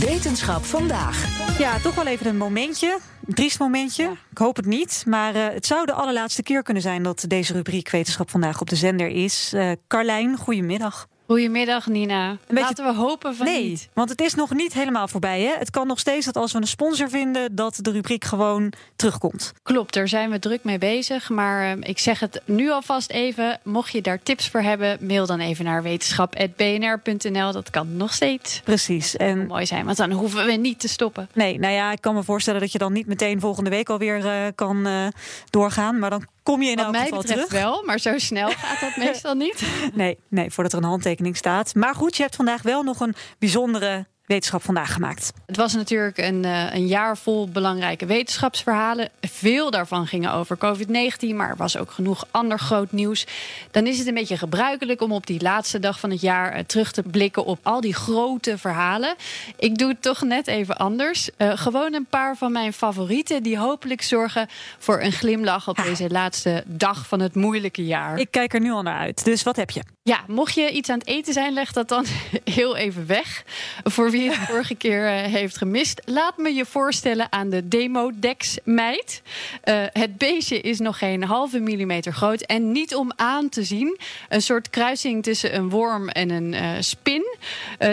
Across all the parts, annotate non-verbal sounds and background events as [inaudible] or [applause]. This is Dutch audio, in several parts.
Wetenschap vandaag. Ja, toch wel even een momentje. Een triest momentje. Ik hoop het niet. Maar uh, het zou de allerlaatste keer kunnen zijn dat deze rubriek Wetenschap vandaag op de zender is. Uh, Carlijn, goedemiddag. Goedemiddag Nina. Beetje... Laten we hopen van nee, niet. want het is nog niet helemaal voorbij. Hè? Het kan nog steeds dat als we een sponsor vinden... dat de rubriek gewoon terugkomt. Klopt, daar zijn we druk mee bezig. Maar uh, ik zeg het nu alvast even. Mocht je daar tips voor hebben... mail dan even naar wetenschap.bnr.nl. Dat kan nog steeds. Precies. En... mooi zijn, want dan hoeven we niet te stoppen. Nee, nou ja, ik kan me voorstellen dat je dan niet meteen volgende week alweer uh, kan uh, doorgaan. Maar dan kom je in Wat elk mij geval betreft terug. wel, maar zo snel gaat dat [laughs] meestal niet. Nee, nee, voordat er een handtekening staat. Maar goed, je hebt vandaag wel nog een bijzondere wetenschap vandaag gemaakt. Het was natuurlijk een, uh, een jaar vol belangrijke wetenschapsverhalen. Veel daarvan gingen over COVID-19, maar er was ook genoeg ander groot nieuws. Dan is het een beetje gebruikelijk om op die laatste dag van het jaar uh, terug te blikken op al die grote verhalen. Ik doe het toch net even anders. Uh, gewoon een paar van mijn favorieten die hopelijk zorgen voor een glimlach op deze laatste dag van het moeilijke jaar. Ik kijk er nu al naar uit. Dus wat heb je? Ja, mocht je iets aan het eten zijn, leg dat dan [laughs] heel even weg. Voor wie het vorige keer uh, heeft gemist. Laat me je voorstellen aan de Demodex-meid. Uh, het beestje is nog geen halve millimeter groot en niet om aan te zien. Een soort kruising tussen een worm en een uh, spin.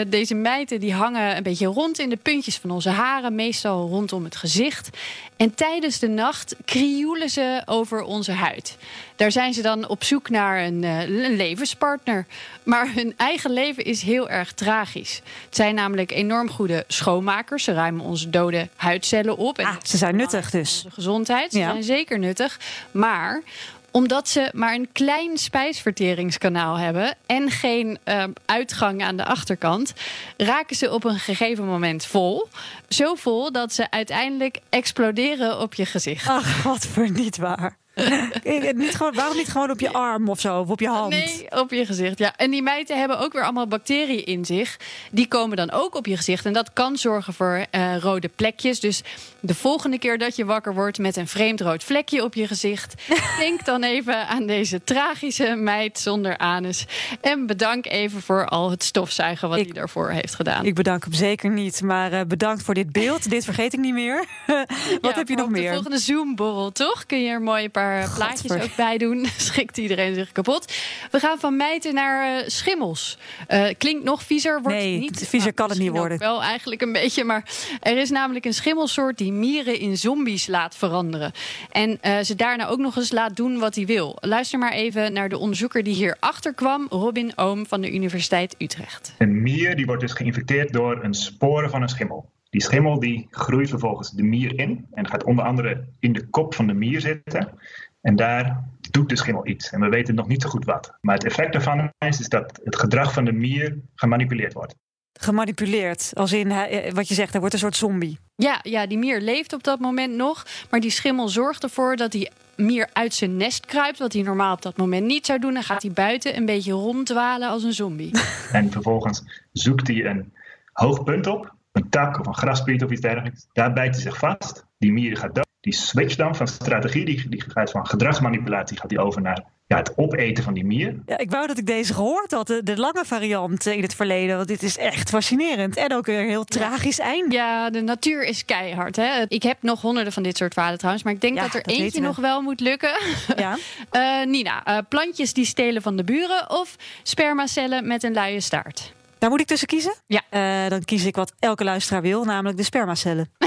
deze mijten die hangen een beetje rond in de puntjes van onze haren, meestal rondom het gezicht. En tijdens de nacht krioelen ze over onze huid. Daar zijn ze dan op zoek naar een, een levenspartner. Maar hun eigen leven is heel erg tragisch. Het zijn namelijk enorm goede schoonmakers. Ze ruimen onze dode huidcellen op. En ah, ze zijn nuttig dus. Onze gezondheid. Ze Ja. zijn zeker nuttig. Maar omdat ze maar een klein spijsverteringskanaal hebben en geen uh, uitgang aan de achterkant, raken ze op een gegeven moment vol. Zo vol dat ze uiteindelijk exploderen op je gezicht. Ach, wat voor niet waar. [laughs] niet gewoon, waarom niet gewoon op je arm of zo, of op je hand? Nee, op je gezicht. Ja. En die mijten hebben ook weer allemaal bacteriën in zich. Die komen dan ook op je gezicht. En dat kan zorgen voor uh, rode plekjes. Dus de volgende keer dat je wakker wordt met een vreemd rood vlekje op je gezicht, [laughs] denk dan even aan deze tragische meid zonder anus. En bedank even voor al het stofzuigen wat hij daarvoor heeft gedaan. Ik bedank hem zeker niet, maar uh, bedankt voor dit beeld. dit vergeet ik niet meer. [laughs] wat ja, heb je nog meer? De volgende Zoom-borrel, toch? Kun je er mooi een paar plaatjes ook bij doen. [laughs] Schikt iedereen zich kapot. We gaan van mijten naar uh, schimmels. Uh, klinkt nog viezer, wordt nee, niet. Viezer kan het niet worden. Wel eigenlijk een beetje, maar er is namelijk een schimmelsoort die mieren in zombies laat veranderen. En uh, ze daarna ook nog eens laat doen wat hij wil. Luister maar even naar de onderzoeker die hierachter kwam, Robin Oom van de Universiteit Utrecht. Een mier die wordt dus geïnfecteerd door een sporen van een schimmel. Die schimmel die groeit vervolgens de mier in en gaat onder andere in de kop van de mier zitten. En daar doet de schimmel iets. En we weten nog niet zo goed wat. Maar het effect daarvan is, is dat het gedrag van de mier gemanipuleerd wordt. Gemanipuleerd, als in wat je zegt, er wordt een soort zombie. Ja, ja, die mier leeft op dat moment nog. Maar die schimmel zorgt ervoor dat die mier uit zijn nest kruipt. Wat hij normaal op dat moment niet zou doen. Dan gaat hij buiten een beetje ronddwalen als een zombie. [laughs] En vervolgens zoekt hij een hoog punt op. Een tak of een graspriet of iets dergelijks. Daar bijt hij zich vast. Die mier gaat dood. Die switch dan van strategie, die, die gaat van gedragsmanipulatie gaat die over naar ja, het opeten van die mier. Ja, ik wou dat ik deze gehoord had, de, de lange variant in het verleden. Want dit is echt fascinerend. En ook een heel tragisch ja. eind. Ja, de natuur is keihard. Hè? Ik heb nog honderden van dit soort verhalen trouwens. Maar ik denk ja, dat er dat eentje nog wel moet lukken. [laughs] Ja. uh, Nina, uh, plantjes die stelen van de buren of spermacellen met een luie staart? Daar moet ik tussen kiezen? Ja. Uh, dan kies ik wat elke luisteraar wil, namelijk de spermacellen. [laughs]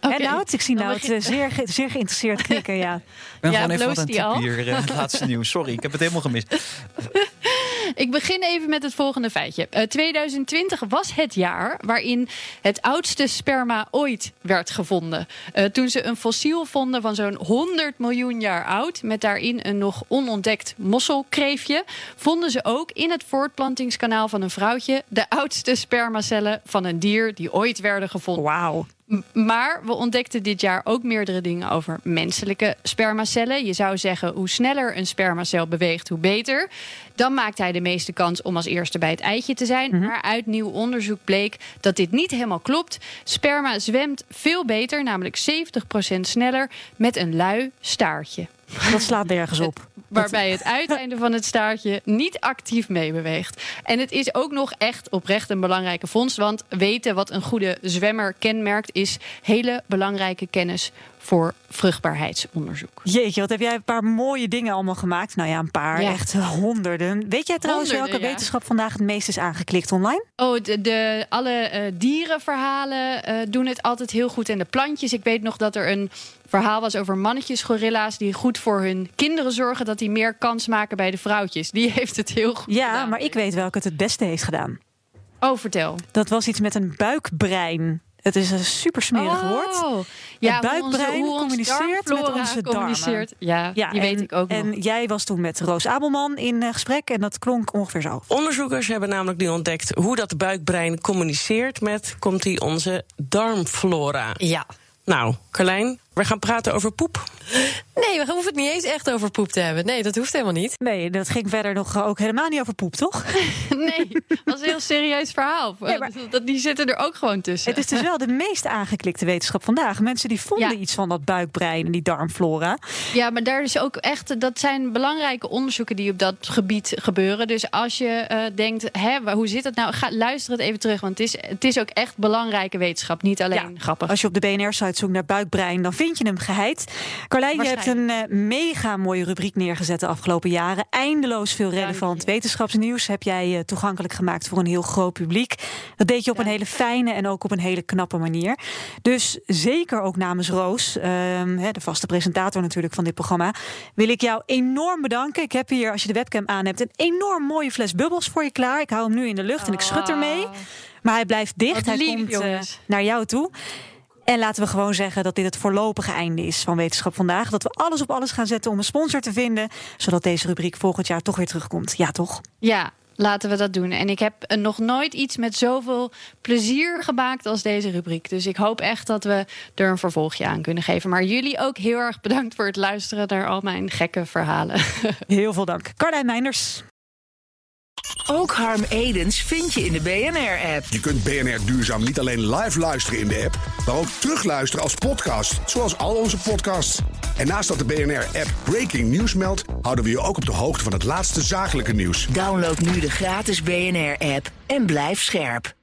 okay. En Nout, ik zie nou het zeer, ge zeer geïnteresseerd knikken, ja. Ik ben ja, gewoon even wat aan het hier, uh, het laatste [laughs] nieuws. Sorry, ik heb het helemaal gemist. Ik begin even met het volgende feitje. Uh, 2020 was het jaar waarin het oudste sperma ooit werd gevonden. Uh, toen ze een fossiel vonden van zo'n 100 miljoen jaar oud, met daarin een nog onontdekt mosselkreefje, vonden ze ook in het voortplantingskanaal van een vrouwtje de oudste spermacellen van een dier die ooit werden gevonden. Wauw. Maar we ontdekten dit jaar ook meerdere dingen over menselijke spermacellen. Je zou zeggen, hoe sneller een spermacel beweegt, hoe beter. Dan maakt hij de meeste kans om als eerste bij het eitje te zijn. Mhm. Maar uit nieuw onderzoek bleek dat dit niet helemaal klopt. Sperma zwemt veel beter, namelijk 70% sneller, met een lui staartje. Dat slaat nergens op. [laughs] Waarbij het uiteinde van het staartje niet actief meebeweegt. En het is ook nog echt oprecht een belangrijke vondst. Want weten wat een goede zwemmer kenmerkt, is hele belangrijke kennis voor vruchtbaarheidsonderzoek. Jeetje, wat heb jij een paar mooie dingen allemaal gemaakt? Nou ja, een paar, Ja. echt honderden. Weet jij trouwens Honderden, welke ja. wetenschap vandaag het meest is aangeklikt online? Oh, de, de, alle eh, dierenverhalen eh, doen het altijd heel goed. En de plantjes. Ik weet nog dat er een verhaal was over mannetjes gorilla's... die goed voor hun kinderen zorgen... dat die meer kans maken bij de vrouwtjes. Die [laughs] heeft het heel goed Ja, gedaan. maar ik weet welke het het beste heeft gedaan. Oh, vertel. Dat was iets met een buikbrein. Het is een super smerig woord. Oh, Het ja, hoe buikbrein onze- hoe ons communiceert met onze darmen. communiceert. Ja, die en, weet ik ook nog. En jij was toen met Roos Abelman in eh, gesprek en dat klonk ongeveer zo. Onderzoekers hebben namelijk nu ontdekt hoe dat buikbrein communiceert met, komt die onze darmflora. Ja. Nou, Carlijn, we gaan praten over poep. Nee, we hoeven het niet eens echt over poep te hebben. Nee, dat hoeft helemaal niet. Nee, dat ging verder nog eh, ook helemaal niet over poep, toch? [laughs] Nee, dat is een heel serieus verhaal. Nee, maar- dat, die zitten er ook gewoon tussen. Het is dus wel de meest aangeklikte wetenschap vandaag. Mensen die vonden Ja. iets van dat buikbrein en die darmflora. Ja, maar daar is ook echt, dat zijn belangrijke onderzoeken die op dat gebied gebeuren. Dus als je eh, denkt, hè, hoe zit het nou? Ga, luister het even terug, want het is, het is ook echt belangrijke wetenschap. Niet alleen grappig. Als je op de BNR-site zoekt naar buikbrein, dan vind je hem geheid. Carlijn, je hebt een eh, mega mooie rubriek neergezet de afgelopen jaren. Eindeloos veel relevant wetenschapsnieuws heb jij eh, toegankelijk gemaakt voor een heel groot publiek. Dat deed je op een hele fijne en ook op een hele knappe manier. Dus zeker ook namens Roos, ehm, de vaste presentator natuurlijk van dit programma, wil ik jou enorm bedanken. Ik heb hier, als je de webcam aan hebt, een enorm mooie fles bubbels voor je klaar. Ik hou hem nu in de lucht en ik schud ermee. Maar hij blijft dicht. Hij komt eh, naar jou toe. En laten we gewoon zeggen dat dit het voorlopige einde is van Wetenschap Vandaag. Dat we alles op alles gaan zetten om een sponsor te vinden. Zodat deze rubriek volgend jaar toch weer terugkomt. Ja, toch? Ja, laten we dat doen. En ik heb nog nooit iets met zoveel plezier gemaakt als deze rubriek. Dus ik hoop echt dat we er een vervolgje aan kunnen geven. Maar jullie ook heel erg bedankt voor het luisteren naar al mijn gekke verhalen. [laughs] Heel veel dank. Carlijn Meinders. Ook Harm Edens vind je in de BNR-app. Je kunt BNR Duurzaam niet alleen live luisteren in de app, maar ook terugluisteren als podcast, zoals al onze podcasts. En naast dat de BNR-app Breaking News meldt, houden we je ook op de hoogte van het laatste zakelijke nieuws. Download nu de gratis BNR-app en blijf scherp.